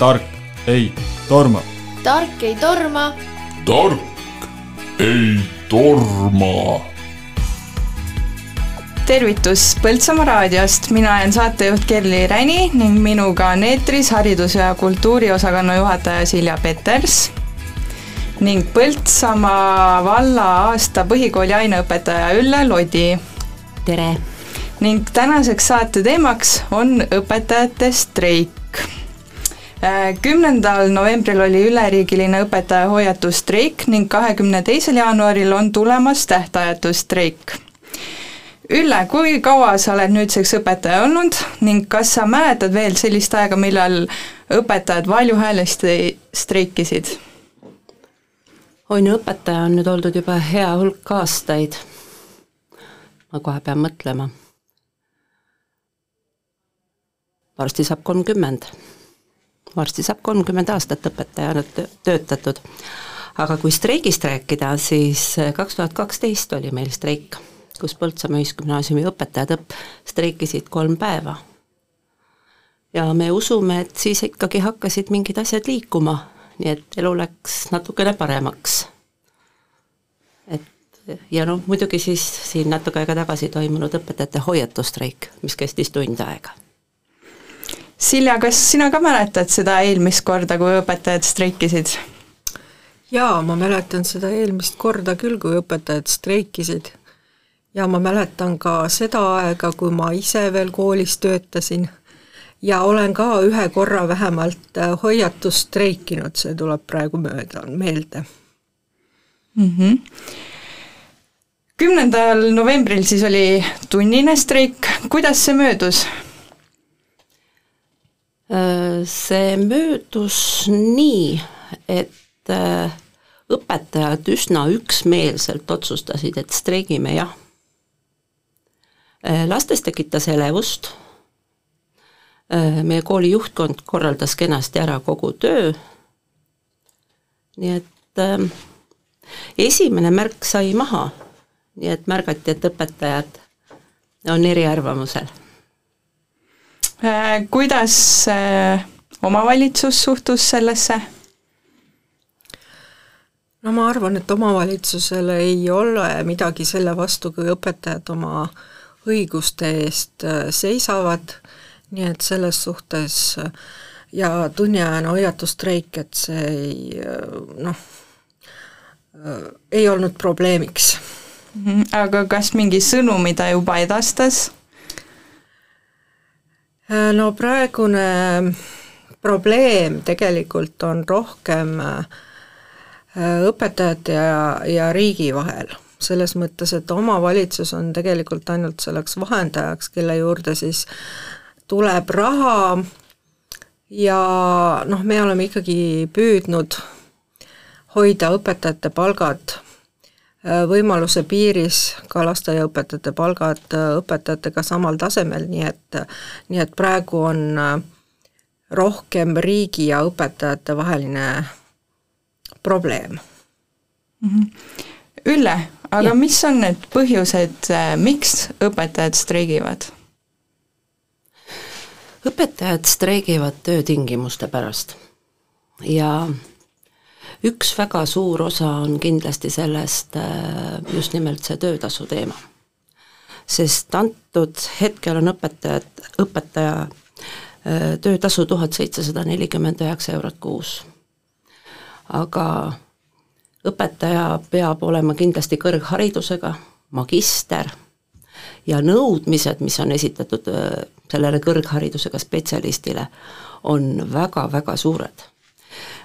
tark ei torma. tark ei torma. tark ei torma. tervitus Põltsamaa raadiost, mina olen saatejuht Kerli Räni ning minuga on eetris haridus- ja kultuuriosakonna juhataja Silja Peters ning Põltsamaa valla aasta põhikooli aineõpetaja Ülle Lodi. tere! ning tänaseks saate teemaks on õpetajate streik. Kümnendal novembril oli üleriigiline õpetaja hoiatusstreik ning kahekümne teisel jaanuaril on tulemas tähtajatu streik. Ülle, kui kaua sa oled nüüdseks õpetaja olnud ning kas sa mäletad veel sellist aega, millal õpetajad valjuhäälesti streikisid? on ju, õpetaja on nüüd oldud juba hea hulk aastaid. ma kohe pean mõtlema. varsti saab kolmkümmend. Varsti saab kolmkümmend aastat õpetajana töötatud. aga kui streigist rääkida, siis kaks tuhat kaksteist oli meil streik, kus Põltsamaa Ühisgümnaasiumi õpetajad õpp-, streikisid kolm päeva. ja me usume, et siis ikkagi hakkasid mingid asjad liikuma nii et elu läks natukene paremaks. et ja noh, muidugi siis siin natuke aega tagasi toimunud õpetajate hoiatusstreik, mis kestis tund aega. Silja, kas sina ka mäletad seda eelmist korda, kui õpetajad streikisid? jaa, ma mäletan seda eelmist korda küll, kui õpetajad streikisid. ja ma mäletan ka seda aega, kui ma ise veel koolis töötasin ja olen ka ühe korra vähemalt äh, hoiatust streikinud, see tuleb praegu mööda, meelde mm. -hmm. kümnendal novembril siis oli tunnine streik, kuidas see möödus? Äh, see möödus nii, et äh, õpetajad üsna üksmeelselt otsustasid, et streigime jah. lastes tekitas elevust Äh, meie kooli juhtkond korraldas kenasti ära kogu töö, nii et äh, esimene märk sai maha, nii et märgati, et õpetajad on eriarvamusel äh,. Kuidas äh, omavalitsus suhtus sellesse? no ma arvan, et omavalitsusel ei ole midagi selle vastu, kui õpetajad oma õiguste eest äh, seisavad nii et selles suhtes ja tunniajane hoiatusstreik, et see ei noh, ei olnud probleemiks. Mhm, aga kas mingi sõnumi ta juba edastas? No praegune probleem tegelikult on rohkem õpetajate ja, ja riigi vahel. Selles mõttes, et omavalitsus on tegelikult ainult selleks vahendajaks, kelle juurde siis tuleb raha. Ja noh, me oleme ikkagi püüdnud hoida õpetajate palgad äh, võimaluse piiris, ka lasteaiaõpetajate palgad äh, õpetajatega samal tasemel, nii et, nii et praegu on äh, rohkem riigi ja õpetajate vaheline probleem mm. -hmm. Ülle, aga ja. mis on need põhjused, miks õpetajad streigivad? õpetajad streigivad töötingimuste pärast ja üks väga suur osa on kindlasti sellest äh, just nimelt see töötasu teema. sest antud hetkel on õpetajad, õpetaja äh, töötasu tuhat seitsesada nelikümmend üheksa eurot kuus. aga õpetaja peab olema kindlasti kõrgharidusega, magister ja nõudmised, mis on esitatud äh, sellele kõrgharidusega spetsialistile, on väga-väga suured.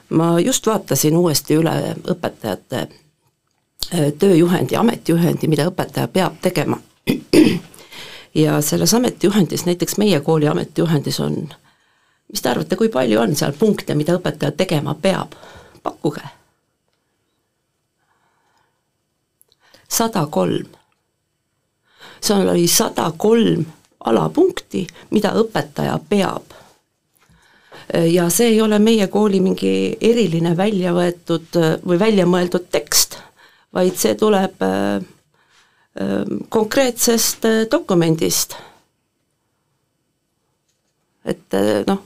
Ma just vaatasin uuesti üle õpetajate äh, tööjuhendi, ametijuhendi, mida õpetaja peab tegema. ja selles ametijuhendis, näiteks meie kooli ametijuhendis on, mis te arvate, kui palju on seal punkte, mida õpetaja tegema peab? pakkuge. sada kolm seal oli sada kolm alapunkti, mida õpetaja peab. Ja see ei ole meie kooli mingi eriline välja võetud või välja mõeldud tekst, vaid see tuleb äh, äh, konkreetsest äh, dokumendist. et noh,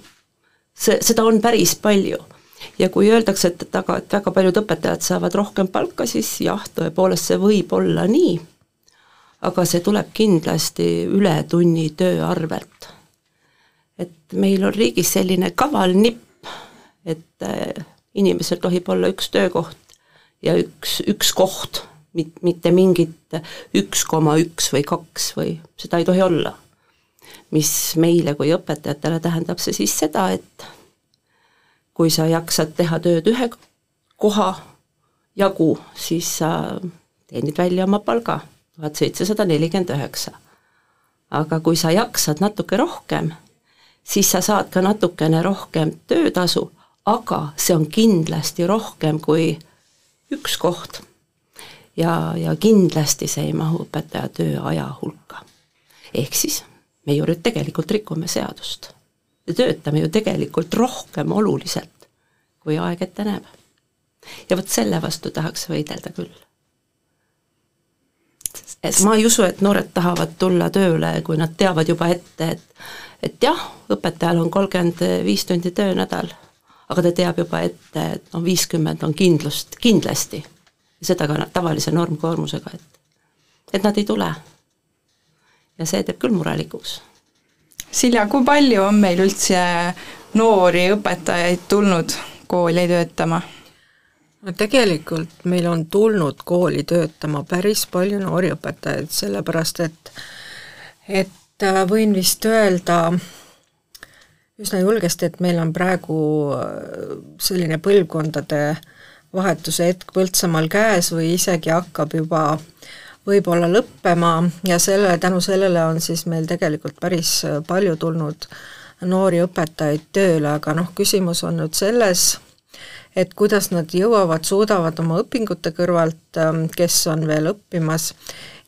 see, seda on päris palju. ja kui öeldakse, et, et aga, et väga paljud õpetajad saavad rohkem palka, siis jah, tõepoolest see võib olla nii, aga see tuleb kindlasti ületunnitöö arvelt. Et meil on riigis selline kaval nipp, et äh, inimesel tohib olla üks töökoht ja üks, üks koht, mitte mingit üks koma üks või kaks või seda ei tohi olla. mis meile kui õpetajatele tähendab see siis seda, et kui sa jaksad teha tööd ühe koha jagu, siis sa teenid välja oma palga, tuhat seitsesada nelikümmend üheksa. aga kui sa jaksad natuke rohkem, siis sa saad ka natukene rohkem töötasu, aga see on kindlasti rohkem kui üks koht. ja, ja kindlasti see ei mahu õpetaja tööaja hulka. ehk siis me ju nüüd tegelikult rikume seadust. me töötame ju tegelikult rohkem oluliselt, kui aeg ette näeb. ja vot selle vastu tahaks võidelda küll. et ma ei usu, et noored tahavad tulla tööle, kui nad teavad juba ette, et et jah, õpetajal on kolmkümmend viis tundi töönädal aga ta teab juba ette, et noh, viiskümmend on kindlust, kindlasti. seda ka tavalise normkoormusega, et, et nad ei tule. ja see teeb küll murelikuks. Silja, kui palju on meil üldse noori õpetajaid tulnud kooli töötama? no tegelikult meil on tulnud kooli töötama päris palju noori õpetajaid, sellepärast et et äh, võin vist öelda, üsna julgesti, et meil on praegu äh, selline põlvkondade vahetuse hetk Põltsamaal käes või isegi hakkab juba võib-olla lõppema ja selle, tänu sellele on siis meil tegelikult päris palju tulnud noori õpetajaid tööle, aga noh, küsimus on nüüd selles, et kuidas nad jõuavad, suudavad oma õpingute kõrvalt, ähm, kes on veel õppimas,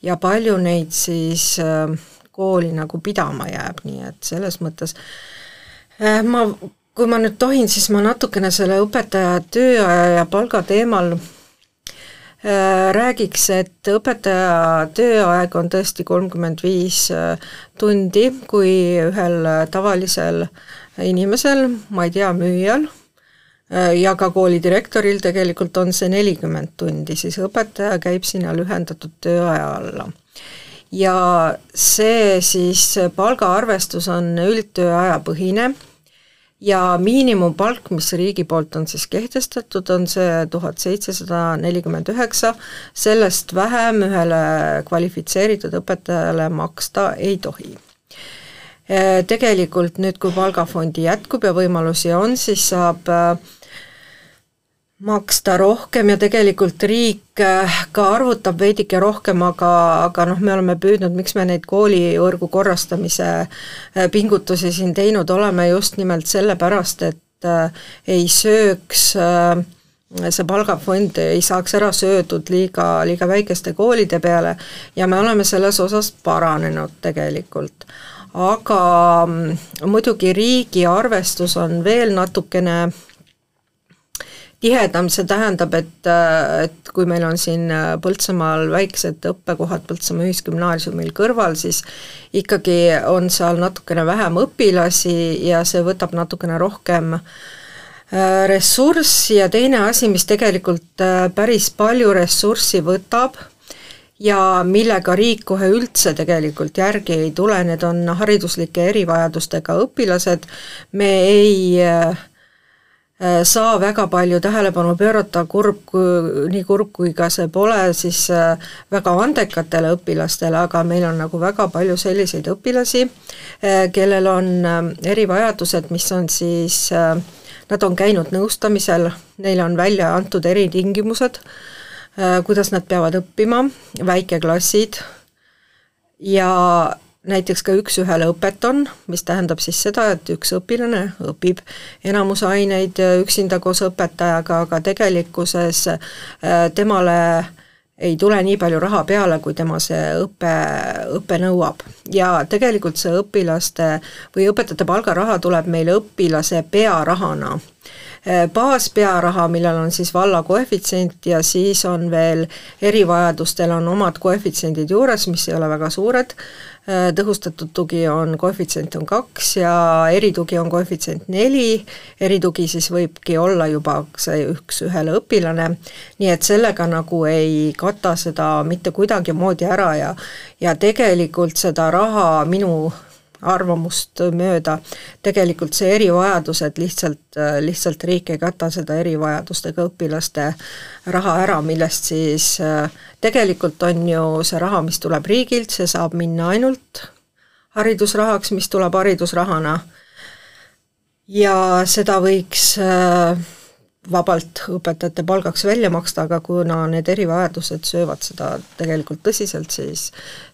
ja palju neid siis äh, kooli nagu pidama jääb, nii et selles mõttes Äh, ma, kui ma nüüd tohin, siis ma natukene selle õpetaja tööaja ja palga teemal äh, räägiks, et õpetaja tööaeg on tõesti kolmkümmend viis äh, tundi, kui ühel tavalisel inimesel, ma ei tea, müüjal ja ka koolidirektoril tegelikult on see nelikümmend tundi, siis õpetaja käib sinna lühendatud tööaja alla ja see siis palgaarvestus on üldtööaja põhine ja miinimumpalk, mis riigi poolt on siis kehtestatud, on see tuhat seitsesada nelikümmend üheksa, sellest vähem ühele kvalifitseeritud õpetajale maksta ei tohi. Tegelikult nüüd, kui palgafondi jätkub ja võimalusi on, siis saab äh, maksta rohkem ja tegelikult riik äh, ka arvutab veidike rohkem, aga, aga noh, me oleme püüdnud, miks me neid koolivõrgu korrastamise äh, pingutusi siin teinud oleme, just nimelt sellepärast, et äh, ei sööks see palgafond ei saaks ära söödud liiga, liiga väikeste koolide peale ja me oleme selles osas paranenud tegelikult. aga mm, muidugi riigi arvestus on veel natukene tihedam, see tähendab, et, et kui meil on siin Põltsamaal väiksed õppekohad Põltsamaa Ühisgümnaasiumil kõrval, siis ikkagi on seal natukene vähem õpilasi ja see võtab natukene rohkem äh, ressurssi. Ja teine asi, mis tegelikult äh, päris palju ressurssi võtab, ja millega riik kohe üldse tegelikult järgi ei tule, need on hariduslike erivajadustega õpilased, me ei äh, saa väga palju tähelepanu pöörata, kurb, nii kurb kui ka see pole, siis äh, väga andekatele õpilastele, aga meil on nagu väga palju selliseid õpilasi, äh, kellel on erivajadused, mis on siis, nad on käinud nõustamisel, neile on välja antud eritingimused, kuidas nad peavad õppima, väikeklassid ja näiteks ka üks-ühele õpeton, mis tähendab siis seda, et üks õpilane õpib enamus aineid üksinda koos õpetajaga, aga tegelikkuses äh, temale ei tule nii palju raha peale, kui tema see õpe, õpe nõuab. ja tegelikult see õpilaste või õpetajate palgaraha tuleb meile õpilase pearahana baaspearaha, millel on siis valla koefitsient ja siis on veel erivajadustel on omad koefitsiendid juures, mis ei ole väga suured, tõhustatud tugi on, koefitsient on kaks ja eritugi on koefitsient neli, eritugi siis võibki olla juba see üks ühele õpilane, nii et sellega nagu ei kata seda mitte kuidagimoodi ära ja ja tegelikult seda raha minu arvamust mööda, tegelikult see erivajadused lihtsalt, lihtsalt riik ei kata seda erivajadustega õpilaste raha ära, millest siis tegelikult on ju see raha, mis tuleb riigilt, see saab minna ainult haridusrahaks, mis tuleb haridusrahana. Ja seda võiks äh, vabalt õpetajate palgaks välja maksta, aga kuna need erivajadused söövad seda tegelikult tõsiselt, siis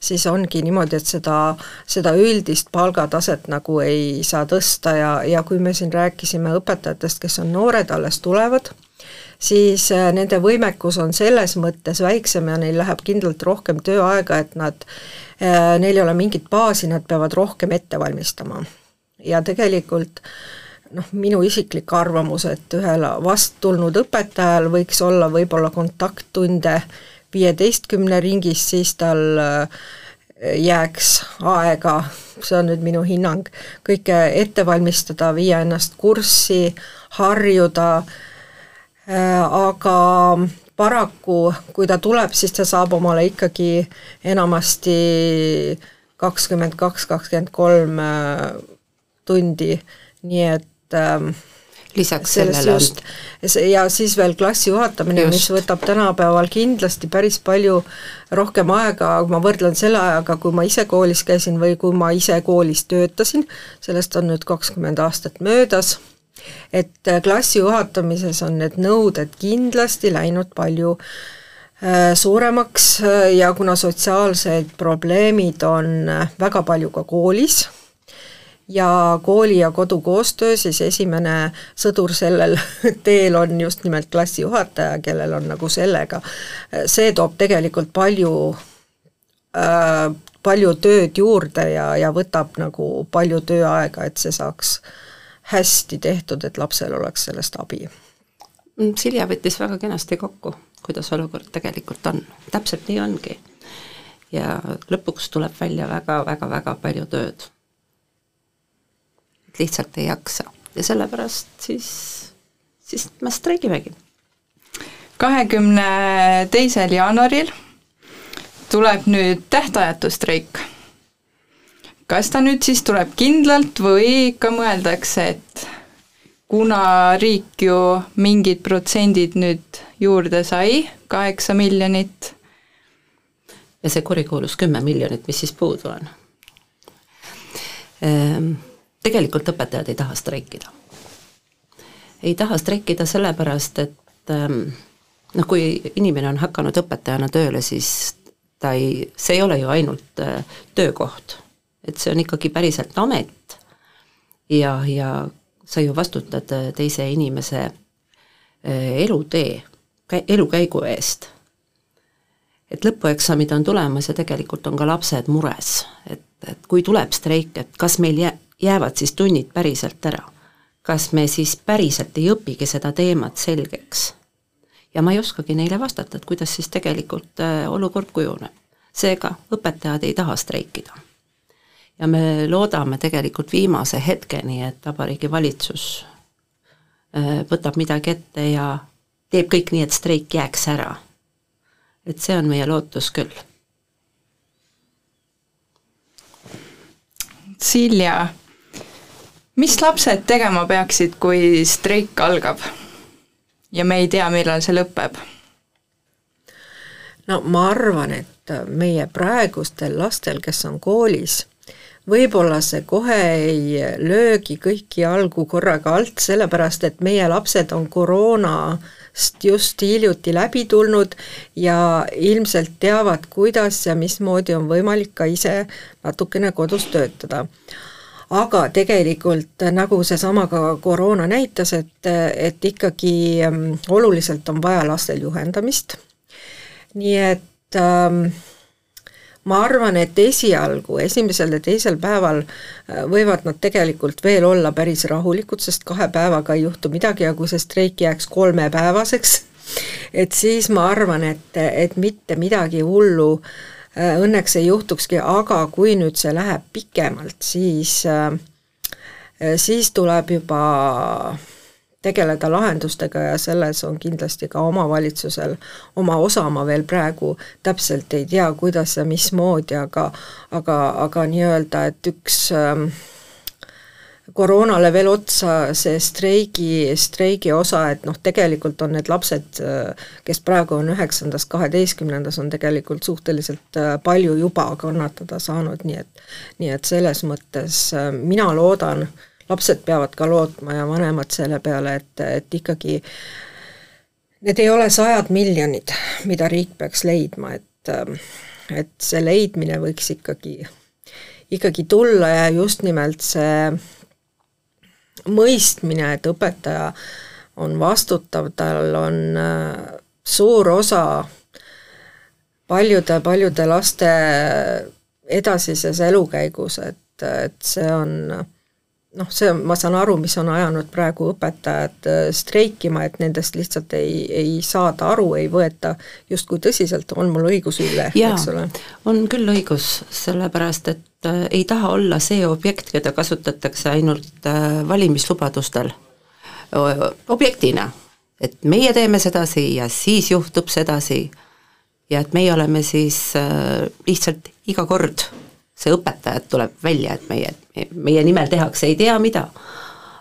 siis ongi niimoodi, et seda, seda üldist palgataset nagu ei saa tõsta ja, ja kui me siin rääkisime õpetajatest, kes on noored, alles tulevad, siis äh, nende võimekus on selles mõttes väiksem ja neil läheb kindlalt rohkem tööaega, et nad, äh, neil ei ole mingit baasi, nad peavad rohkem ette valmistama. ja tegelikult äh, noh, minu isiklik arvamus, et ühel vasttulnud õpetajal võiks olla võib-olla kontakttunde viieteistkümne ringis, siis tal äh, jääks aega, see on nüüd minu hinnang, kõike ette valmistada, viia ennast kurssi, harjuda, äh, aga paraku, kui ta tuleb, siis ta saab omale ikkagi enamasti kakskümmend kaks, kakskümmend kolm äh, tundi, nii et ähm, lisaks sellele just, ja siis veel klassi juhatamine, mis võtab tänapäeval kindlasti päris palju rohkem aega, ma võrdlen selle ajaga, kui ma ise koolis käisin või kui ma ise koolis töötasin, sellest on nüüd kakskümmend aastat möödas, et äh, klassi juhatamises on need nõuded kindlasti läinud palju äh, suuremaks äh, ja kuna sotsiaalsed probleemid on väga palju ka koolis, ja kooli ja kodu koostöö, siis esimene sõdur sellel teel on just nimelt klassijuhataja, kellel on nagu sellega, see toob tegelikult palju äh, palju tööd juurde ja, ja võtab nagu palju tööaega, et see saaks hästi tehtud, et lapsel oleks sellest abi. Mm, Silja võttis väga kenasti kokku, kuidas olukord tegelikult on, täpselt nii ongi. ja lõpuks tuleb välja väga-väga-väga palju tööd lihtsalt ei jaksa ja sellepärast siis, siis me streigimegi. kahekümne teisel jaanuaril tuleb nüüd tähtajatu streik. kas ta nüüd siis tuleb kindlalt või ikka mõeldakse, et kuna riik ju mingid protsendid nüüd juurde sai, kaheksa miljonit, ja see kurikuulus kümme miljonit, mis siis puudu on ehm,? Tegelikult õpetajad ei taha streikida. ei taha streikida sellepärast, et ähm, noh, kui inimene on hakanud õpetajana tööle, siis ta ei, see ei ole ju ainult äh, töökoht, et see on ikkagi päriselt amet ja, ja sa ju vastutad äh, teise inimese äh, elutee, elukäigu eest. et lõpueksamid on tulemas ja tegelikult on ka lapsed mures, et, et kui tuleb streik, et kas meil jää-, jäävad siis tunnid päriselt ära? kas me siis päriselt ei õpigi seda teemat selgeks? ja ma ei oskagi neile vastata, et kuidas siis tegelikult äh, olukord kujuneb. seega õpetajad ei taha streikida. ja me loodame tegelikult viimase hetkeni, et Vabariigi Valitsus äh, võtab midagi ette ja teeb kõik nii, et streik jääks ära. et see on meie lootus küll. Silja mis lapsed tegema peaksid, kui streik algab ja me ei tea, millal see lõpeb? no ma arvan, et meie praegustel lastel, kes on koolis, võib-olla see kohe ei löögi kõiki jalgu korraga alt, sellepärast et meie lapsed on koroonast just hiljuti läbi tulnud ja ilmselt teavad, kuidas ja mismoodi on võimalik ka ise natukene kodus töötada aga tegelikult nagu seesama ka koroona näitas, et, et ikkagi ähm, oluliselt on vaja lastel juhendamist, nii et ähm, ma arvan, et esialgu, esimesel ja teisel päeval äh, võivad nad tegelikult veel olla päris rahulikud, sest kahe päevaga ei juhtu midagi ja kui see streik jääks kolmepäevaseks, et siis ma arvan, et, et mitte midagi hullu äh, õnneks ei juhtukski, aga kui nüüd see läheb pikemalt, siis, äh, siis tuleb juba tegeleda lahendustega ja selles on kindlasti ka omavalitsusel oma osa, ma veel praegu täpselt ei tea, kuidas ja mismoodi, aga aga, aga nii-öelda, et üks ähm, koroonale veel otsa see streigi, streigi osa, et noh, tegelikult on need lapsed, kes praegu on üheksandas, kaheteistkümnendas, on tegelikult suhteliselt äh, palju juba kannatada saanud, nii et nii et selles mõttes äh, mina loodan, lapsed peavad ka lootma ja vanemad selle peale, et, et ikkagi need ei ole sajad miljonid, mida riik peaks leidma, et et see leidmine võiks ikkagi, ikkagi tulla ja just nimelt see mõistmine, et õpetaja on vastutav, tal on äh, suur osa paljude-paljude laste edasises elukäigus, et, et see on noh, see, ma saan aru, mis on ajanud praegu õpetajad äh, streikima, et nendest lihtsalt ei, ei saada aru, ei võeta justkui tõsiselt, on mul õigus, Ülle, eks ole? on küll õigus, sellepärast et ei taha olla see objekt, keda kasutatakse ainult äh, valimislubadustel objektina. et meie teeme sedasi ja siis juhtub sedasi ja et meie oleme siis äh, lihtsalt iga kord see õpetajat tuleb välja, et meie, meie nimel tehakse ei tea mida.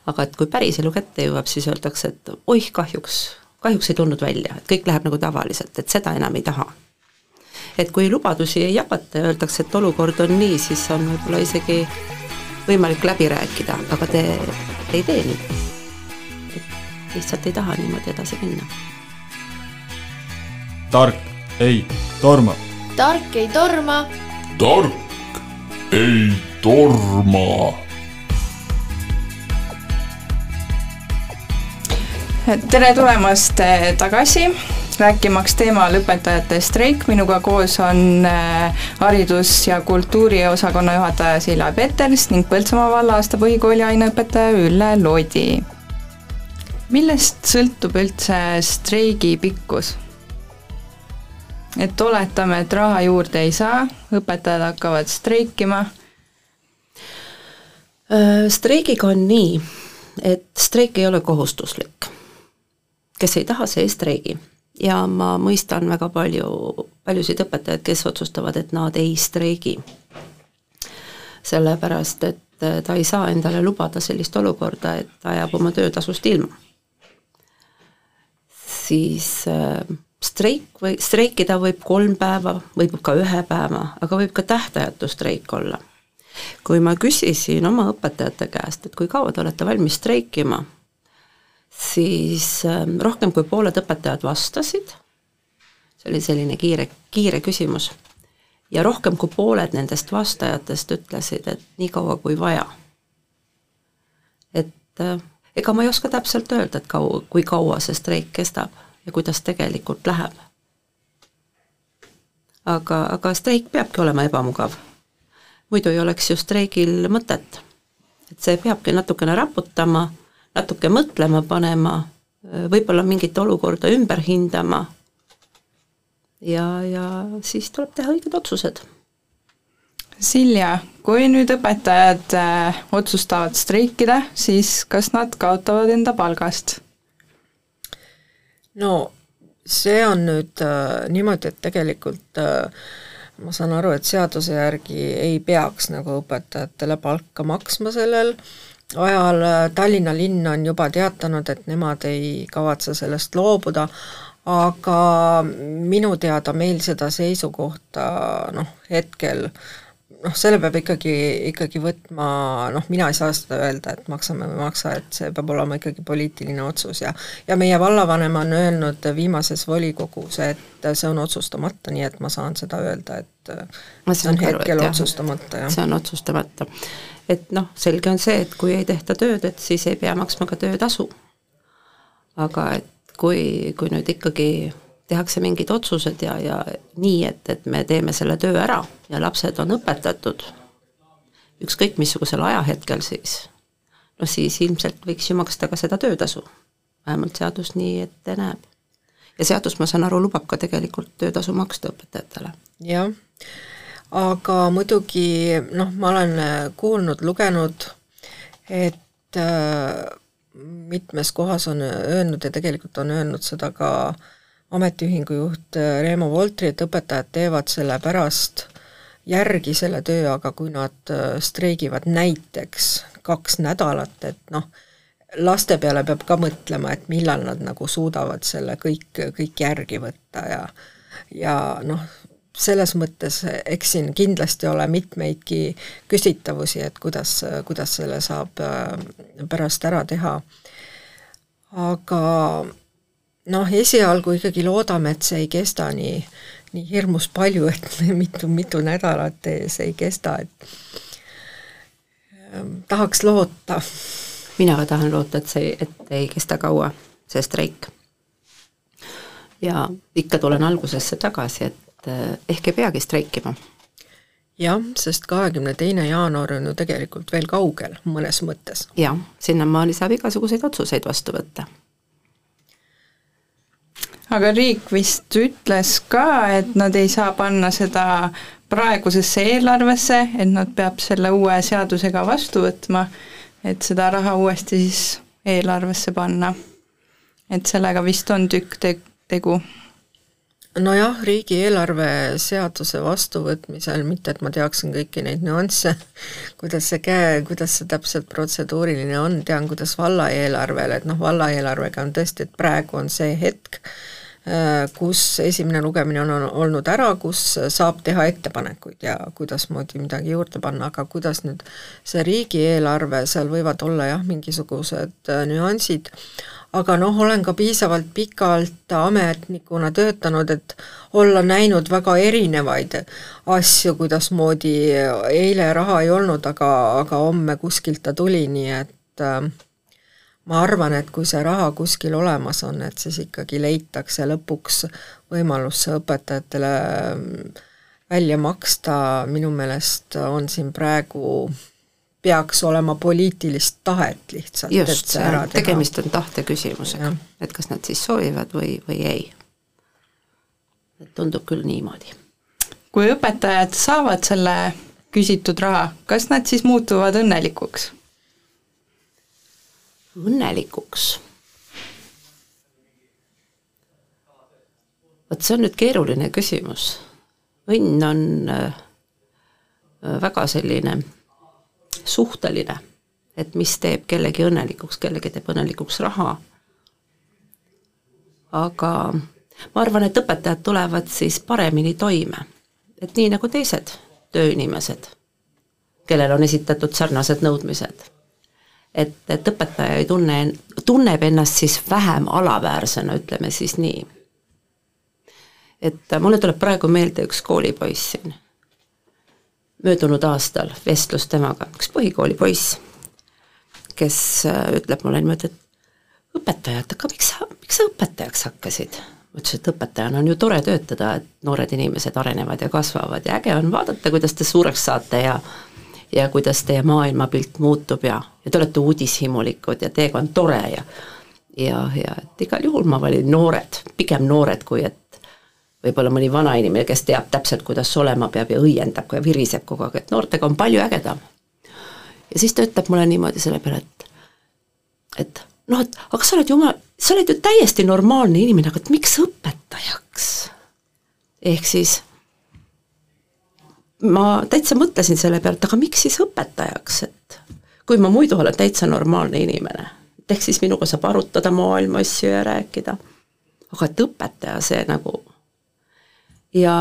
aga et kui päriselu kätte jõuab, siis öeldakse, et oih, kahjuks, kahjuks ei tulnud välja, et kõik läheb nagu tavaliselt, et seda enam ei taha. Et kui lubadusi ei jagata ja öeldakse, et olukord on nii, siis on võib-olla isegi võimalik läbi rääkida, aga te, te ei tee nii. lihtsalt ei taha niimoodi edasi minna. tark ei torma. tark ei torma. tark ei torma. tere tulemast eh, tagasi, rääkimaks teemal õpetajate streik, minuga koos on eh, haridus- ja kultuuriosakonna juhataja Silla Peters ning Põltsamaa valla aasta põhikooli aineõpetaja Ülle Loodi. millest sõltub üldse streigi pikkus? et oletame, et raha juurde ei saa, õpetajad hakkavad streikima. Äh, streigiga on nii, et streik ei ole kohustuslik. kes ei taha, see ei streigi. Ja ma mõistan väga palju, paljusid õpetajaid, kes otsustavad, et nad ei streigi. sellepärast, et äh, ta ei saa endale lubada sellist olukorda, et ta jääb oma töötasust ilma. siis äh, streik või streikida võib kolm päeva, võib ka ühe päeva, aga võib ka tähtajatu streik olla. kui ma küsisin oma õpetajate käest, et kui kaua te olete valmis streikima, siis ähm, rohkem kui pooled õpetajad vastasid, see oli selline kiire, kiire küsimus, ja rohkem kui pooled nendest vastajatest ütlesid, et nii kaua kui vaja. et äh, ega ma ei oska täpselt öelda, et kaua, kui kaua see streik kestab ja kuidas tegelikult läheb. aga, aga streik peabki olema ebamugav. muidu ei oleks ju streigil mõtet. et see peabki natukene raputama, natuke mõtlema panema, võib-olla mingit olukorda ümber hindama ja, ja siis tuleb teha õiged otsused Silja, kui nüüd õpetajad äh, otsustavad streikida, siis kas nad kaotavad enda palgast? no see on nüüd äh, niimoodi, et tegelikult äh, ma saan aru, et seaduse järgi ei peaks nagu õpetajatele palka maksma sellel ajal, Tallinna linn on juba teatanud, et nemad ei kavatse sellest loobuda, aga minu teada meil seda seisukohta noh, hetkel äh, noh, selle peab ikkagi, ikkagi võtma, noh, mina ei saa seda öelda, et maksame või ei maksa, et see peab olema ikkagi poliitiline otsus ja ja meie vallavanem on öelnud viimases volikogus, et see on otsustamata, nii et ma saan seda öelda, et ma see on hetkel jah, otsustamata, jah. see on otsustamata. Et noh, selge on see, et kui ei tehta tööd, et siis ei pea maksma ka töötasu. aga et kui, kui nüüd ikkagi tehakse mingid otsused ja, ja nii, et, et me teeme selle töö ära ja lapsed on õpetatud, ükskõik missugusel ajahetkel siis, noh siis ilmselt võiks ju maksta ka seda töötasu. vähemalt seadus nii ette näeb. ja seadus, ma saan aru, lubab ka tegelikult töötasu maksta õpetajatele. jah, aga muidugi noh, ma olen kuulnud, lugenud, et äh, mitmes kohas on öelnud ja tegelikult on öelnud seda ka ametiühingu juht äh, Reemo Voltri, et õpetajad teevad selle pärast järgi selle töö, aga kui nad äh, streigivad näiteks kaks nädalat, et noh, laste peale peab ka mõtlema, et millal nad nagu suudavad selle kõik, kõik järgi võtta ja ja noh, selles mõttes eks siin kindlasti ole mitmeidki küsitavusi, et kuidas, kuidas selle saab äh, pärast ära teha. aga noh, esialgu ikkagi loodame, et see ei kesta nii, nii hirmus palju, et mitu, mitu nädalat see ei kesta, et ähm, tahaks loota. mina ka tahan loota, et see, et ei kesta kaua, see streik. ja ikka tulen algusesse tagasi, et eh, ehk ei peagi streikima. jah, sest kahekümne teine jaanuar on ju tegelikult veel kaugel, mõnes mõttes. jah, sinnamaani saab igasuguseid otsuseid vastu võtta aga riik vist ütles ka, et nad ei saa panna seda praegusesse eelarvesse, et nad peab selle uue seadusega vastu võtma, et seda raha uuesti siis eelarvesse panna. et sellega vist on tükk te-, tegu nojah, riigieelarve seaduse vastuvõtmisel, mitte et ma teaksin kõiki neid nüansse, kuidas see käe, kuidas see täpselt protseduuriline on, tean, kuidas valla eelarvel, et noh, valla eelarvega on tõesti, et praegu on see hetk, Äh, kus esimene lugemine on olnud ära, kus saab teha ettepanekuid ja kuidasmoodi midagi juurde panna, aga kuidas nüüd see riigieelarve, seal võivad olla jah, mingisugused äh, nüansid, aga noh, olen ka piisavalt pikalt ametnikuna töötanud, et olla näinud väga erinevaid asju, kuidasmoodi eile raha ei olnud, aga, aga homme kuskilt ta tuli, nii et äh, ma arvan, et kui see raha kuskil olemas on, et siis ikkagi leitakse lõpuks võimalus see õpetajatele mm, välja maksta, minu meelest on siin praegu peaks olema poliitilist tahet lihtsalt, et see ära teha. tegemist on tahte küsimusega, et kas nad siis soovivad või, või ei. et tundub küll niimoodi. kui õpetajad saavad selle küsitud raha, kas nad siis muutuvad õnnelikuks? õnnelikuks? vot see on nüüd keeruline küsimus. õnn on äh, väga selline suhteline, et mis teeb kellegi õnnelikuks, kellegi teeb õnnelikuks raha. aga ma arvan, et õpetajad tulevad siis paremini toime, et nii nagu teised tööinimesed, kellel on esitatud sarnased nõudmised et, et õpetaja ei tunne, tunneb ennast siis vähem alaväärsena, ütleme siis nii. et mulle tuleb praegu meelde üks koolipoiss siin, möödunud aastal vestlus temaga, üks põhikooli poiss, kes äh, ütleb mulle niimoodi, et õpetaja, et aga miks sa, miks sa õpetajaks hakkasid? ma ütlesin, et õpetajana on ju tore töötada, et noored inimesed arenevad ja kasvavad ja äge on vaadata, kuidas te suureks saate ja ja kuidas teie maailmapilt muutub ja, ja te olete uudishimulikud ja teiega on tore ja ja, ja et igal juhul ma valin noored, pigem noored, kui et võib-olla mõni vanainimene, kes teab täpselt, kuidas olema peab ja õiendab ja viriseb kogu aeg, et noortega on palju ägedam. ja siis ta ütleb mulle niimoodi selle peale, et et noh, et aga sa oled jumal, sa oled ju täiesti normaalne inimene, aga et miks õpetajaks? ehk siis ma täitsa mõtlesin selle peale, et aga miks siis õpetajaks, et kui ma muidu olen täitsa normaalne inimene, et ehk siis minuga saab arutada maailma asju ja rääkida, aga et õpetaja see nagu ja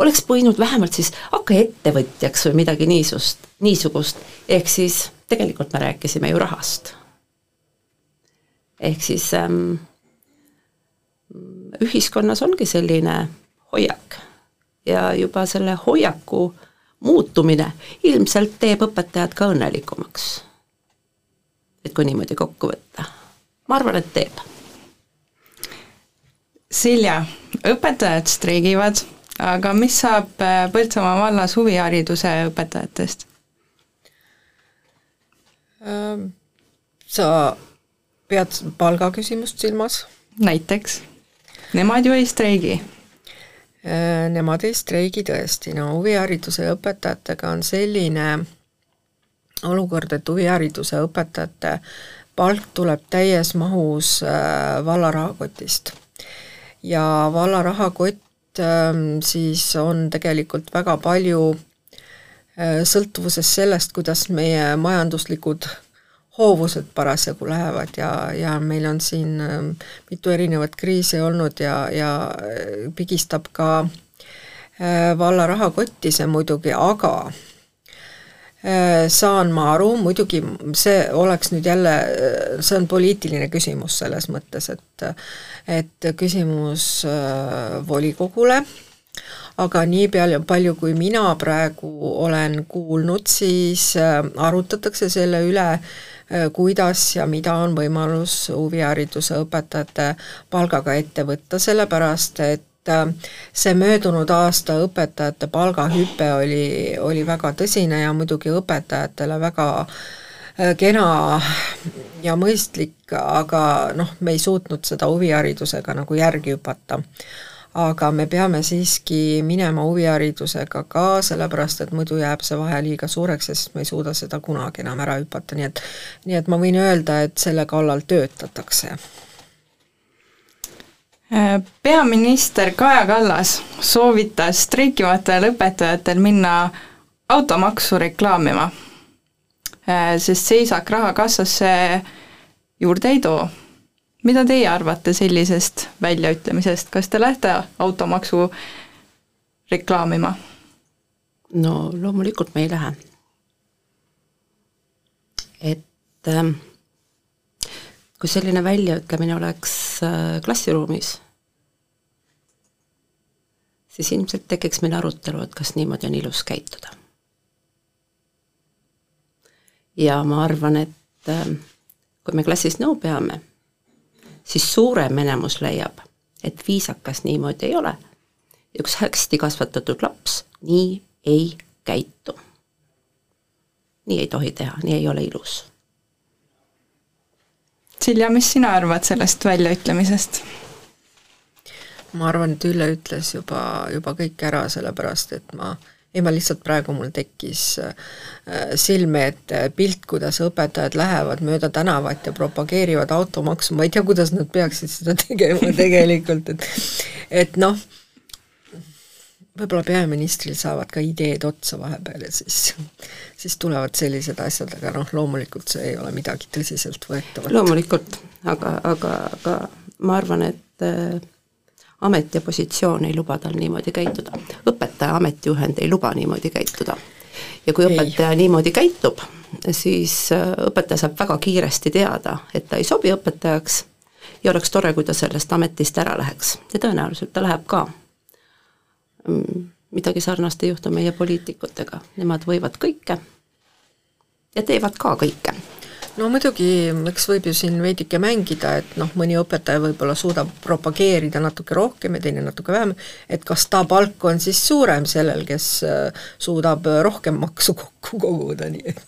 oleks võinud vähemalt siis hakka ettevõtjaks või midagi niisugust, niisugust, ehk siis tegelikult me rääkisime ju rahast. ehk siis ähm, ühiskonnas ongi selline hoiak ja juba selle hoiaku muutumine ilmselt teeb õpetajad ka õnnelikumaks. et kui niimoodi kokku võtta. ma arvan, et teeb. Silja, õpetajad streigivad, aga mis saab äh, Põltsamaa vallas huvihariduse õpetajatest? Ähm, sa pead palgaküsimust silmas? näiteks, nemad ju ei streigi. Äh, nemad ei streigi tõesti, no huvihariduse õpetajatega on selline olukord, et huvihariduse õpetajate palk tuleb täies mahus äh, valla rahakotist. Ja valla rahakott ähm, siis on tegelikult väga palju äh, sõltuvuses sellest, kuidas meie majanduslikud hoovused parasjagu lähevad ja, ja meil on siin ähm, mitu erinevat kriisi olnud ja, ja äh, pigistab ka valla rahakotti see muidugi, aga Äh, saan ma aru, muidugi see oleks nüüd jälle, äh, see on poliitiline küsimus selles mõttes, et et küsimus äh, volikogule, aga nii peale, palju kui mina praegu olen kuulnud, siis arutatakse selle üle, kuidas ja mida on võimalus huvihariduse õpetajate palgaga ette võtta, sellepärast et Äh, see möödunud aasta õpetajate palgahüpe oli, oli väga tõsine ja muidugi õpetajatele väga äh, kena ja mõistlik, aga noh, me ei suutnud seda huviharidusega nagu järgi hüpata. aga me peame siiski minema huviharidusega ka, sellepärast et muidu jääb see vahe liiga suureks ja siis me ei suuda seda kunagi enam ära hüpata, nii et nii et ma võin öelda, et selle kallal töötatakse peaminister Kaja Kallas soovitas streikivatel õpetajatel minna automaksu reklaamima, sest seisak raha kassasse juurde ei too. mida teie arvate sellisest väljaütlemisest, kas te lähete automaksu reklaamima? no loomulikult me ei lähe. et ähm, kui selline väljaütlemine oleks äh, klassiruumis, siis ilmselt tekiks meil arutelu, et kas niimoodi on ilus käituda. ja ma arvan, et äh, kui me klassis nõu peame, siis suurem enamus leiab, et viisakas niimoodi ei ole. ja üks hästi kasvatatud laps nii ei käitu. nii ei tohi teha, nii ei ole ilus Silja, mis sina arvad sellest väljaütlemisest? ma arvan, et Ülle ütles juba, juba kõik ära, sellepärast et ma ei, ma lihtsalt praegu mul tekkis äh, silme ette pilt, kuidas õpetajad lähevad mööda tänavat ja propageerivad automaksu, ma ei tea, kuidas nad peaksid seda tegema tegelikult, et et noh, võib-olla peaministril saavad ka ideed otsa vahepeal ja siis, siis tulevad sellised asjad, aga noh, loomulikult see ei ole midagi tõsiseltvõetavat. loomulikult, aga, aga, aga ma arvan, et äh, amet ja positsioon ei luba tal niimoodi käituda. õpetaja ametijuhend ei luba niimoodi käituda. ja kui õpetaja ei. niimoodi käitub, siis äh, õpetaja saab väga kiiresti teada, et ta ei sobi õpetajaks ja oleks tore, kui ta sellest ametist ära läheks ja tõenäoliselt ta läheb ka midagi sarnast ei juhtu meie poliitikutega, nemad võivad kõike ja teevad ka kõike. no muidugi, eks võib ju siin veidike mängida, et noh, mõni õpetaja võib-olla suudab propageerida natuke rohkem ja teine natuke vähem, et kas ta palk on siis suurem sellel, kes äh, suudab rohkem maksu kokku koguda, nii et?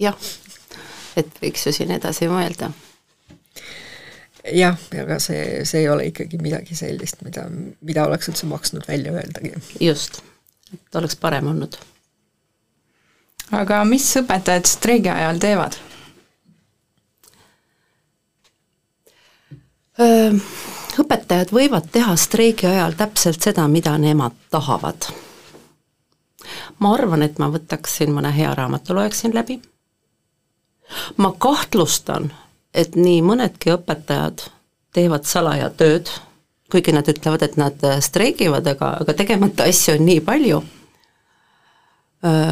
Jah, et võiks ju siin edasi mõelda jah, aga see, see ei ole ikkagi midagi sellist, mida, mida oleks üldse maksnud välja öeldagi. just, et oleks parem olnud. aga mis õpetajad streigi ajal teevad? õpetajad võivad teha streigi ajal täpselt seda, mida nemad tahavad. ma arvan, et ma võtaksin mõne hea raamatu, loeksin läbi, ma kahtlustan, et nii mõnedki õpetajad teevad salaja tööd, kuigi nad ütlevad, et nad streigivad, aga, aga tegemata asju on nii palju.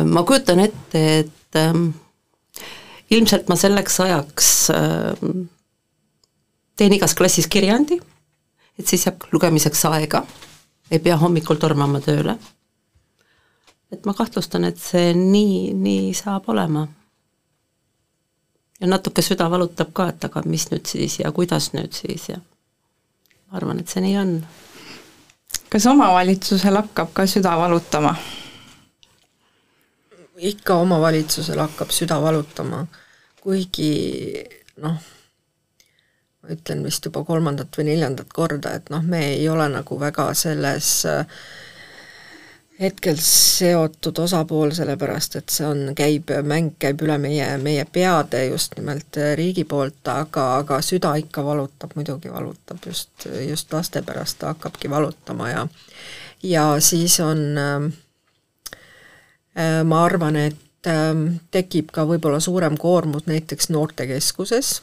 ma kujutan ette, et ähm, ilmselt ma selleks ajaks ähm, teen igas klassis kirjandi, et siis jääb lugemiseks aega, ei pea hommikul tormama tööle. et ma kahtlustan, et see nii, nii saab olema ja natuke süda valutab ka, et aga mis nüüd siis ja kuidas nüüd siis ja ma arvan, et see nii on. kas omavalitsusel hakkab ka süda valutama? ikka omavalitsusel hakkab süda valutama, kuigi noh, ma ütlen vist juba kolmandat või neljandat korda, et noh, me ei ole nagu väga selles äh, hetkel seotud osapool, sellepärast et see on, käib, mäng käib üle meie, meie peade just nimelt äh, riigi poolt, aga, aga süda ikka valutab, muidugi valutab, just, just laste pärast ta hakkabki valutama ja ja siis on äh, Äh, ma arvan, et ähm, tekib ka võib-olla suurem koormus näiteks noortekeskuses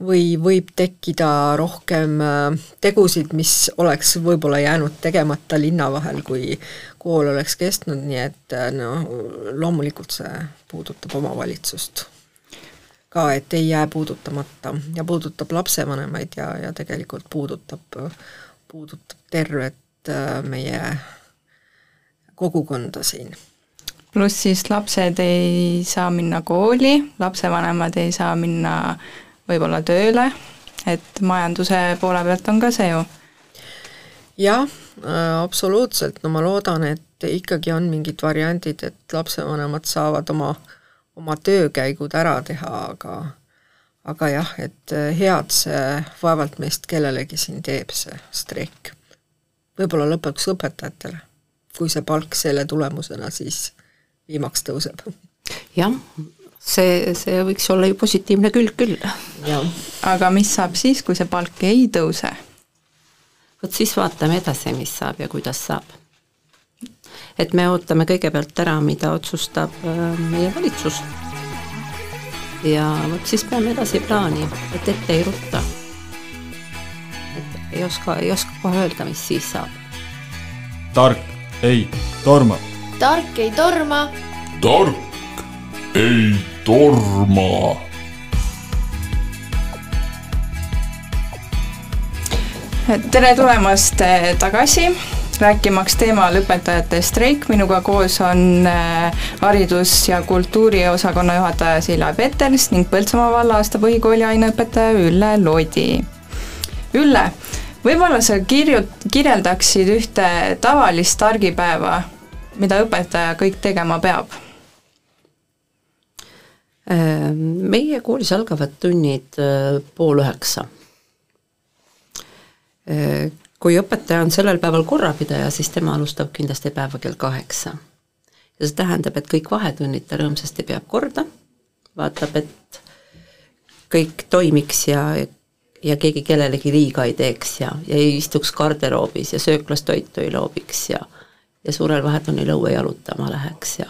või võib tekkida rohkem äh, tegusid, mis oleks võib-olla jäänud tegemata linna vahel, kui kool oleks kestnud, nii et äh, no loomulikult see puudutab omavalitsust ka, et ei jää puudutamata ja puudutab lapsevanemaid ja, ja tegelikult puudutab, puudutab tervet meie kogukonda siin. Pluss siis lapsed ei saa minna kooli, lapsevanemad ei saa minna võib-olla tööle, et majanduse poole pealt on ka see ju. jah äh,, absoluutselt, no ma loodan, et ikkagi on mingid variandid, et lapsevanemad saavad oma, oma töökäigud ära teha, aga aga jah, et äh, head see vaevalt meist kellelegi siin teeb, see streik. võib-olla lõpuks õpetajatele, kui see palk selle tulemusena siis viimaks tõuseb. jah, see, see võiks olla ju positiivne külg küll. aga mis saab siis, kui see palk ei tõuse? vot siis vaatame edasi, mis saab ja kuidas saab. et me ootame kõigepealt ära, mida otsustab äh, meie valitsus. ja vot siis peame edasi plaani, et ette ei rutta. et ei oska, ei oska kohe öelda, mis siis saab. tark ei torma tark ei torma. tark ei torma. tere tulemast eh, tagasi rääkimaks teemal õpetajate streik, minuga koos on eh, haridus- ja kultuuriosakonna juhataja Silla Peters ning Põltsamaa valla-aasta põhikooli aineõpetaja Ülle Loodi. Ülle, võib-olla sa kirju-, kirjeldaksid ühte tavalist argipäeva mida õpetaja kõik tegema peab? Äh, meie koolis algavad tunnid äh, pool üheksa. Äh, kui õpetaja on sellel päeval korrapidaja, siis tema alustab kindlasti päeva kell kaheksa. ja see tähendab, et kõik vahetunnid ta rõõmsasti peab korda, vaatab, et kõik toimiks ja, ja keegi kellelegi liiga ei teeks ja, ja ei istuks garderoobis ja sööklas toitu ei loobiks ja ja suurel vahetunnil õue jalutama läheks ja,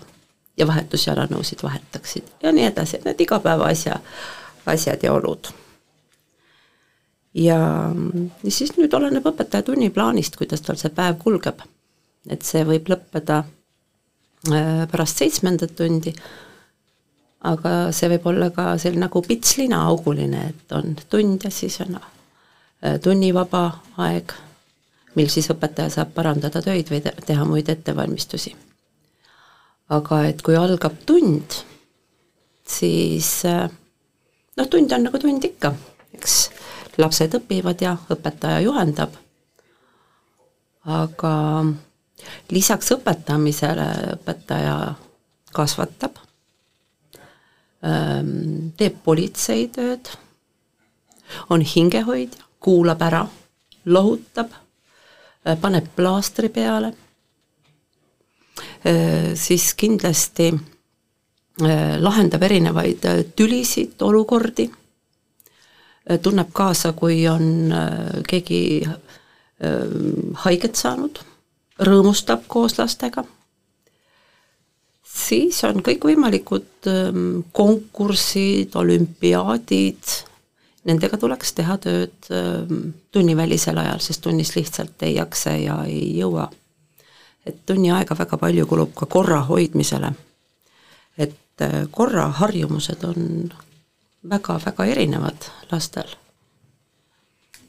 ja vahetusjalanõusid vahetaksid ja nii edasi, need igapäevaasja, asjad ja olud. ja, siis nüüd oleneb õpetaja tunniplaanist, kuidas tal see päev kulgeb. et see võib lõppeda äh, pärast seitsmendat tundi, aga see võib olla ka selline nagu pitslina auguline, et on tund ja siis on äh, tunnivaba aeg mil siis õpetaja saab parandada töid või teha muid ettevalmistusi. Aga et kui algab tund, siis äh, noh, tund on nagu tund ikka, eks lapsed õpivad ja õpetaja juhendab, aga lisaks õpetamisele õpetaja kasvatab, ähm, teeb politseitööd, on hingehoidja, kuulab ära, lohutab Äh, paneb plaastri peale, siis kindlasti äh, lahendab erinevaid tülisid, olukordi, tunneb kaasa, kui on keegi haiget saanud, rõõmustab koos lastega, siis on kõikvõimalikud ähm, konkursid, olümpiaadid, nendega tuleks teha tööd ähm, tunnivälisel ajal, sest tunnis lihtsalt ei jaksa ja ei jõua. Et tunni aega väga palju kulub ka korra hoidmisele. et äh, korraharjumused on väga-väga erinevad lastel.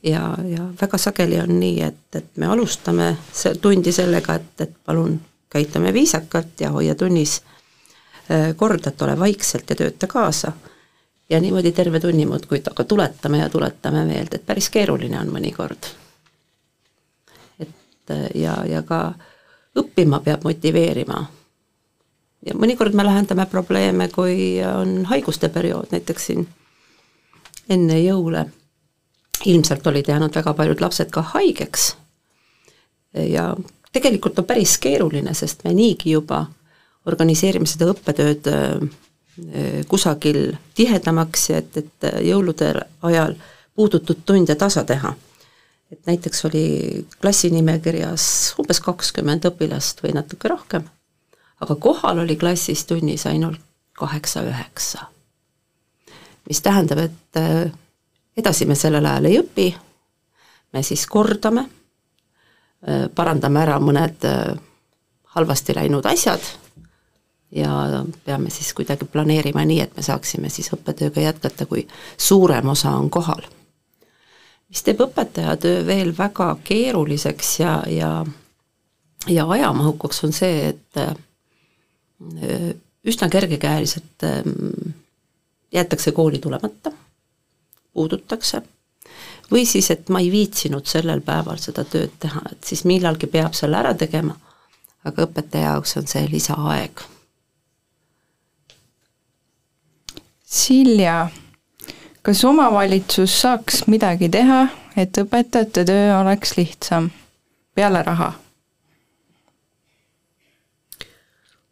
ja, ja väga sageli on nii, et, et me alustame see tundi sellega, et, et palun käitume viisakalt ja hoia tunnis äh, korda, et ole vaikselt ja tööta kaasa ja niimoodi terve tunni muudkui aga tuletame ja tuletame meelde, et päris keeruline on mõnikord. ja, ja ka õppima peab motiveerima. ja mõnikord me lahendame probleeme, kui on haiguste periood, näiteks siin enne jõule ilmselt olid jäänud väga paljud lapsed ka haigeks ja tegelikult on päris keeruline, sest me niigi juba organiseerime seda õppetööd äh, kusagil tihedamaks ja et, et jõulude ajal puudutud tunde tasa teha. Et näiteks oli klassinimekirjas umbes kakskümmend õpilast või natuke rohkem, aga kohal oli klassis tunnis ainult kaheksa-üheksa. mis tähendab, et äh, edasi me sellel ajal ei õpi, me siis kordame, äh, parandame ära mõned halvasti läinud asjad ja peame siis kuidagi planeerima nii, et me saaksime siis õppetööga jätkata, kui suurem osa on kohal. Mis teeb õpetaja töö veel väga keeruliseks ja, ja ja ajamahukaks on see, et äh, üsna kergekäeliselt ähm, jäetakse kooli tulemata, puudutakse, või siis, et ma ei viitsinud sellel päeval seda tööd teha, et siis millalgi peab selle ära tegema, aga õpetaja jaoks on see lisaaeg. Silja, kas omavalitsus saaks midagi teha, et õpetajate töö oleks lihtsam peale raha?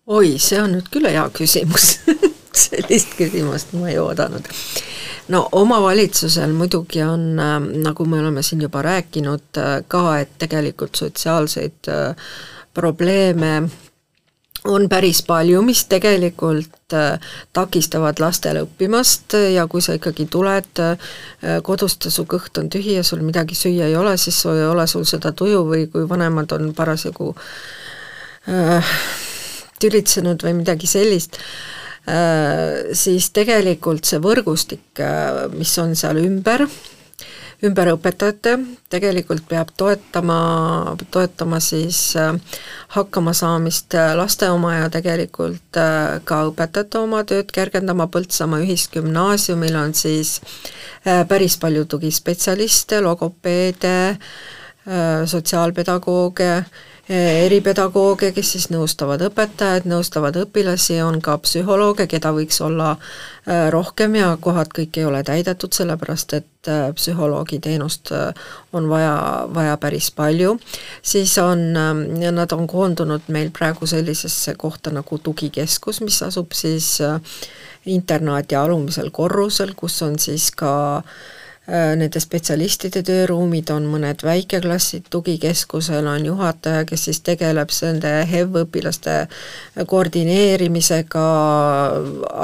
oi, see on nüüd küll hea küsimus sellist küsimust ma ei oodanud. no omavalitsusel muidugi on, äh, nagu me oleme siin juba rääkinud äh, ka, et tegelikult sotsiaalseid äh, probleeme on päris palju, mis tegelikult äh, takistavad lastel õppimast ja kui sa ikkagi tuled äh, kodust ja su kõht on tühi ja sul midagi süüa ei ole, siis ei ole sul seda tuju või kui vanemad on parasjagu äh, tülitsenud või midagi sellist äh,, siis tegelikult see võrgustik, äh, mis on seal ümber, ümberõpetajate. Tegelikult peab toetama, toetama siis äh, hakkamasaamist äh, laste oma ja tegelikult äh, ka õpetajate oma tööd kergendama, Põltsamaa Ühisgümnaasiumil on siis päris palju tugispetsialiste, logopeede, sotsiaalpedagooge, eripedagooge, kes siis nõustavad õpetajaid, nõustavad õpilasi, on ka psühholooge, keda võiks olla äh, rohkem ja kohad kõik ei ole täidetud, sellepärast et äh, psühholoogi teenust on vaja, vaja päris palju, siis on, nad on koondunud meil praegu sellisesse kohta nagu tugikeskus, mis asub siis internaadi alumisel korrusel, kus on siis ka Äh, nende spetsialistide tööruumid on mõned väikeklassid, tugikeskusel on juhataja, kes siis tegeleb nende HEV-õpilaste koordineerimisega,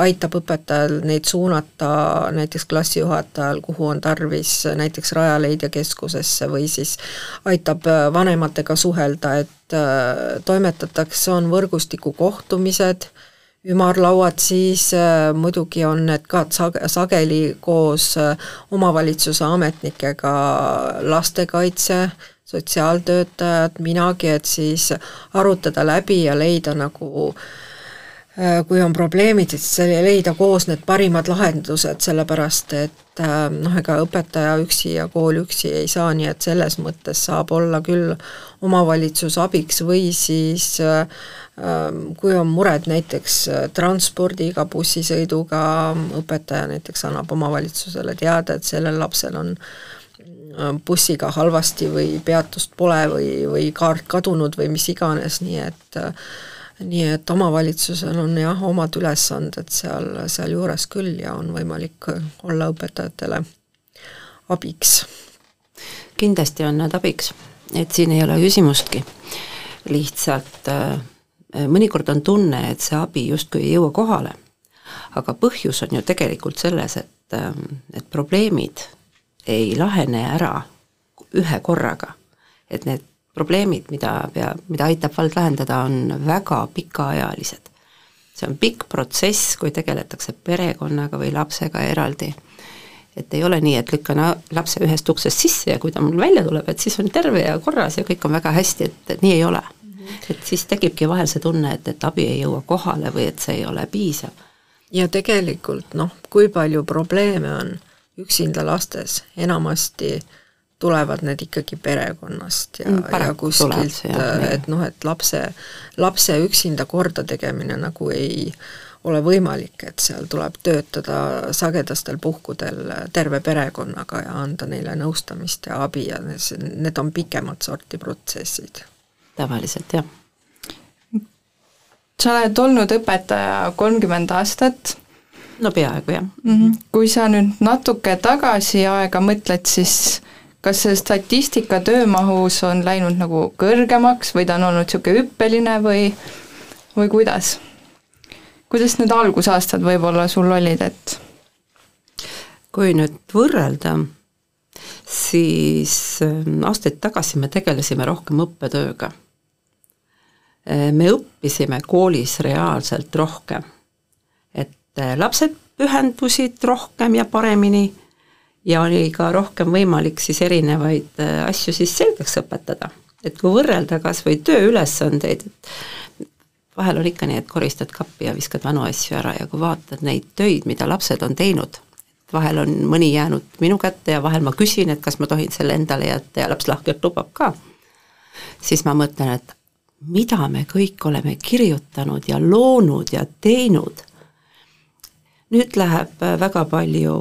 aitab õpetajal neid suunata näiteks klassijuhatajal, kuhu on tarvis näiteks Rajaleidja keskusesse või siis aitab vanematega suhelda, et äh, toimetatakse, on võrgustiku kohtumised, ümarlauad, siis äh, muidugi on need ka sag-, sageli koos äh, omavalitsuse ametnikega lastekaitse, sotsiaaltöötajad, minagi, et siis arutada läbi ja leida nagu äh, kui on probleemid, siis leida koos need parimad lahendused, sellepärast et noh, ega õpetaja üksi ja kool üksi ei saa, nii et selles mõttes saab olla küll omavalitsus abiks või siis äh, kui on mured näiteks äh, transpordiga, bussisõiduga, õpetaja näiteks annab omavalitsusele teada, et sellel lapsel on äh, bussiga halvasti või peatust pole või, või kaart kadunud või mis iganes, nii et äh, nii et omavalitsusel on jah, omad ülesanded seal, sealjuures küll ja on võimalik olla õpetajatele abiks. kindlasti on nad abiks, et siin ei ole küsimustki, lihtsalt äh mõnikord on tunne, et see abi justkui ei jõua kohale. aga põhjus on ju tegelikult selles, et, ähm, et probleemid ei lahene ära ühe korraga. et need probleemid, mida peab, mida aitab vald lahendada, on väga pikaajalised. see on pikk protsess, kui tegeletakse perekonnaga või lapsega eraldi. et ei ole nii, et lükkan lapse ühest uksest sisse ja kui ta mul välja tuleb, et siis on terve ja korras ja kõik on väga hästi, et, nii ei ole et siis tekibki vahel see tunne, et, et abi ei jõua kohale või et see ei ole piisav. ja tegelikult noh, kui palju probleeme on üksinda lastes, enamasti tulevad need ikkagi perekonnast ja Mm, ja kuskilt, nii. et noh, et lapse, lapse üksinda kordategemine nagu ei ole võimalik, et seal tuleb töötada sagedastel puhkudel terve perekonnaga ja anda neile nõustamist ja abi ja need on pikemat sorti protsessid. tavaliselt jah. sa oled olnud õpetaja kolmkümmend aastat no peaaegu jah. mm. -hmm. kui sa nüüd natuke tagasi aega mõtled, siis kas see statistika töömahus on läinud nagu kõrgemaks või ta on olnud niisugune hüppeline või, või kuidas? kuidas need algusaastad võib-olla sul olid, et kui nüüd võrrelda, siis ähm, aastaid tagasi me tegelesime rohkem õppetööga. me õppisime koolis reaalselt rohkem. et äh, lapsed pühendusid rohkem ja paremini ja oli ka rohkem võimalik siis erinevaid äh, asju siis selgeks õpetada. et kui võrrelda kas või tööülesandeid, et vahel on ikka nii, et koristad kappi ja viskad vanu asju ära ja kui vaatad neid töid, mida lapsed on teinud, vahel on mõni jäänud minu kätte ja vahel ma küsin, et kas ma tohin selle endale jätta ja laps lahkelt lubab ka, siis ma mõtlen, et mida me kõik oleme kirjutanud ja loonud ja teinud. nüüd läheb äh, väga palju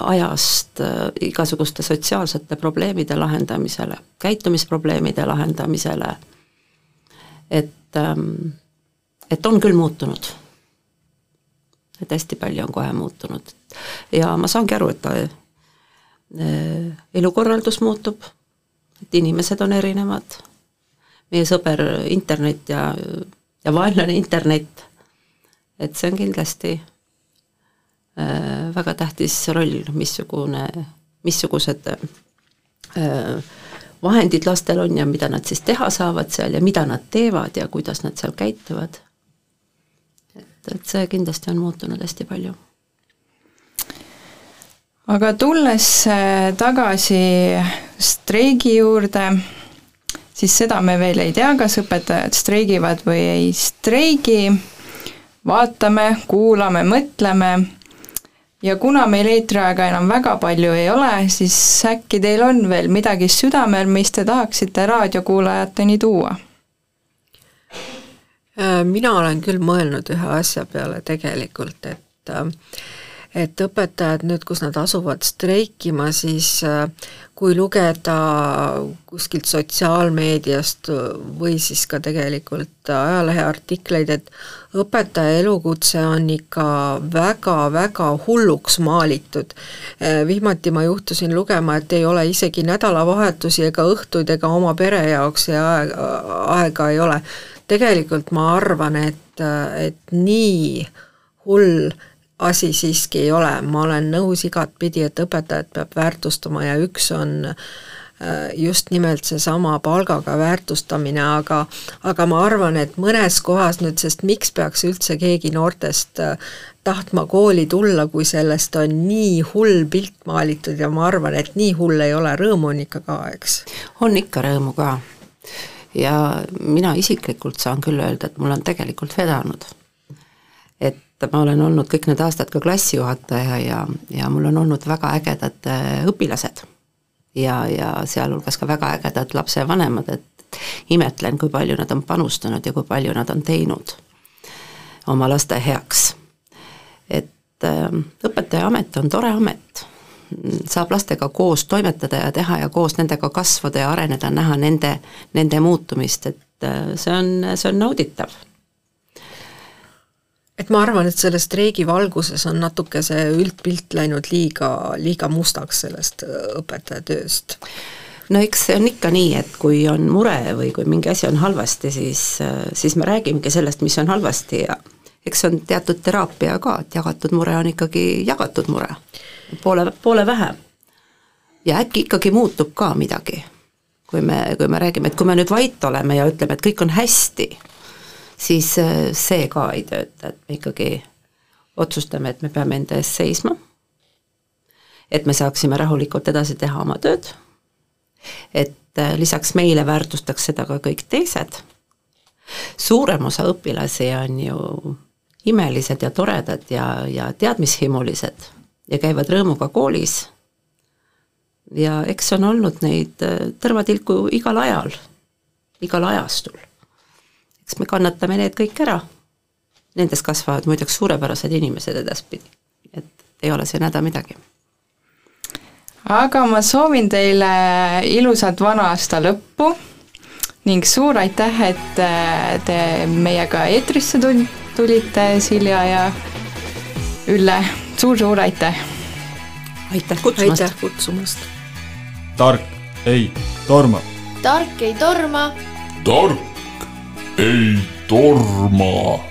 ajast äh, igasuguste sotsiaalsete probleemide lahendamisele, käitumisprobleemide lahendamisele, et, ähm, et on küll muutunud. et hästi palju on kohe muutunud. ja ma saangi aru, et äh, elukorraldus muutub, et inimesed on erinevad, meie sõber internet ja, ja vaenlane internet, et see on kindlasti äh, väga tähtis roll, missugune, missugused äh, vahendid lastel on ja mida nad siis teha saavad seal ja mida nad teevad ja kuidas nad seal käituvad. et, et see kindlasti on muutunud hästi palju. aga tulles äh, tagasi streigi juurde, siis seda me veel ei tea, kas õpetajad streigivad või ei streigi, vaatame, kuulame, mõtleme ja kuna meil eetriaega enam väga palju ei ole, siis äkki teil on veel midagi südamel, mis te tahaksite raadiokuulajateni tuua? Äh, mina olen küll mõelnud ühe asja peale tegelikult, et äh, et õpetajad nüüd, kus nad asuvad streikima, siis äh, kui lugeda kuskilt sotsiaalmeediast või siis ka tegelikult ajaleheartikleid, et õpetaja elukutse on ikka väga-väga hulluks maalitud. Vihmati ma juhtusin lugema, et ei ole isegi nädalavahetusi ega õhtuid ega oma pere jaoks ja aega, aega ei ole. tegelikult ma arvan, et, et nii hull asi siiski ei ole, ma olen nõus igatpidi, et õpetajat peab väärtustama ja üks on just nimelt seesama palgaga väärtustamine, aga aga ma arvan, et mõnes kohas nüüd, sest miks peaks üldse keegi noortest tahtma kooli tulla, kui sellest on nii hull pilt maalitud ja ma arvan, et nii hull ei ole, rõõmu on ikka ka, eks? on ikka rõõmu ka. ja mina isiklikult saan küll öelda, et mul on tegelikult vedanud. Et ma olen olnud kõik need aastad ka klassijuhataja ja, ja mul on olnud väga ägedad õpilased. ja, ja sealhulgas ka väga ägedad lapsevanemad, et imetlen, kui palju nad on panustanud ja kui palju nad on teinud oma laste heaks. et äh, õpetaja amet on tore amet, saab lastega koos toimetada ja teha ja koos nendega kasvada ja areneda, näha nende, nende muutumist, et äh, see on, see on nauditav et ma arvan, et selle streigi valguses on natuke see üldpilt läinud liiga, liiga mustaks sellest õpetaja tööst. no eks see on ikka nii, et kui on mure või kui mingi asi on halvasti, siis, siis me räägimegi sellest, mis on halvasti ja eks see on teatud teraapia ka, et jagatud mure on ikkagi jagatud mure, poole, poole vähem. ja äkki ikkagi muutub ka midagi, kui me, kui me räägime, et kui me nüüd vait oleme ja ütleme, et kõik on hästi, siis see ka ei tööta, et me ikkagi otsustame, et me peame enda eest seisma, et me saaksime rahulikult edasi teha oma tööd, et lisaks meile väärtustaks seda ka kõik teised, suurem osa õpilasi on ju imelised ja toredad ja, ja teadmishimulised ja käivad rõõmuga koolis, ja eks on olnud neid äh, tõrvatilku igal ajal, igal ajastul. Eks me kannatame need kõik ära. Nendest kasvavad muideks suurepärased inimesed edaspidi, et ei ole siin häda midagi aga ma soovin teile ilusat vana aasta lõppu ning suur aitäh, et äh, te meiega eetrisse tul-, tulite, Silja ja Ülle suur,, suur-suur aitäh! aitäh kutsumast! aitäh kutsumast! tark ei torma. tark ei torma. tark ei torma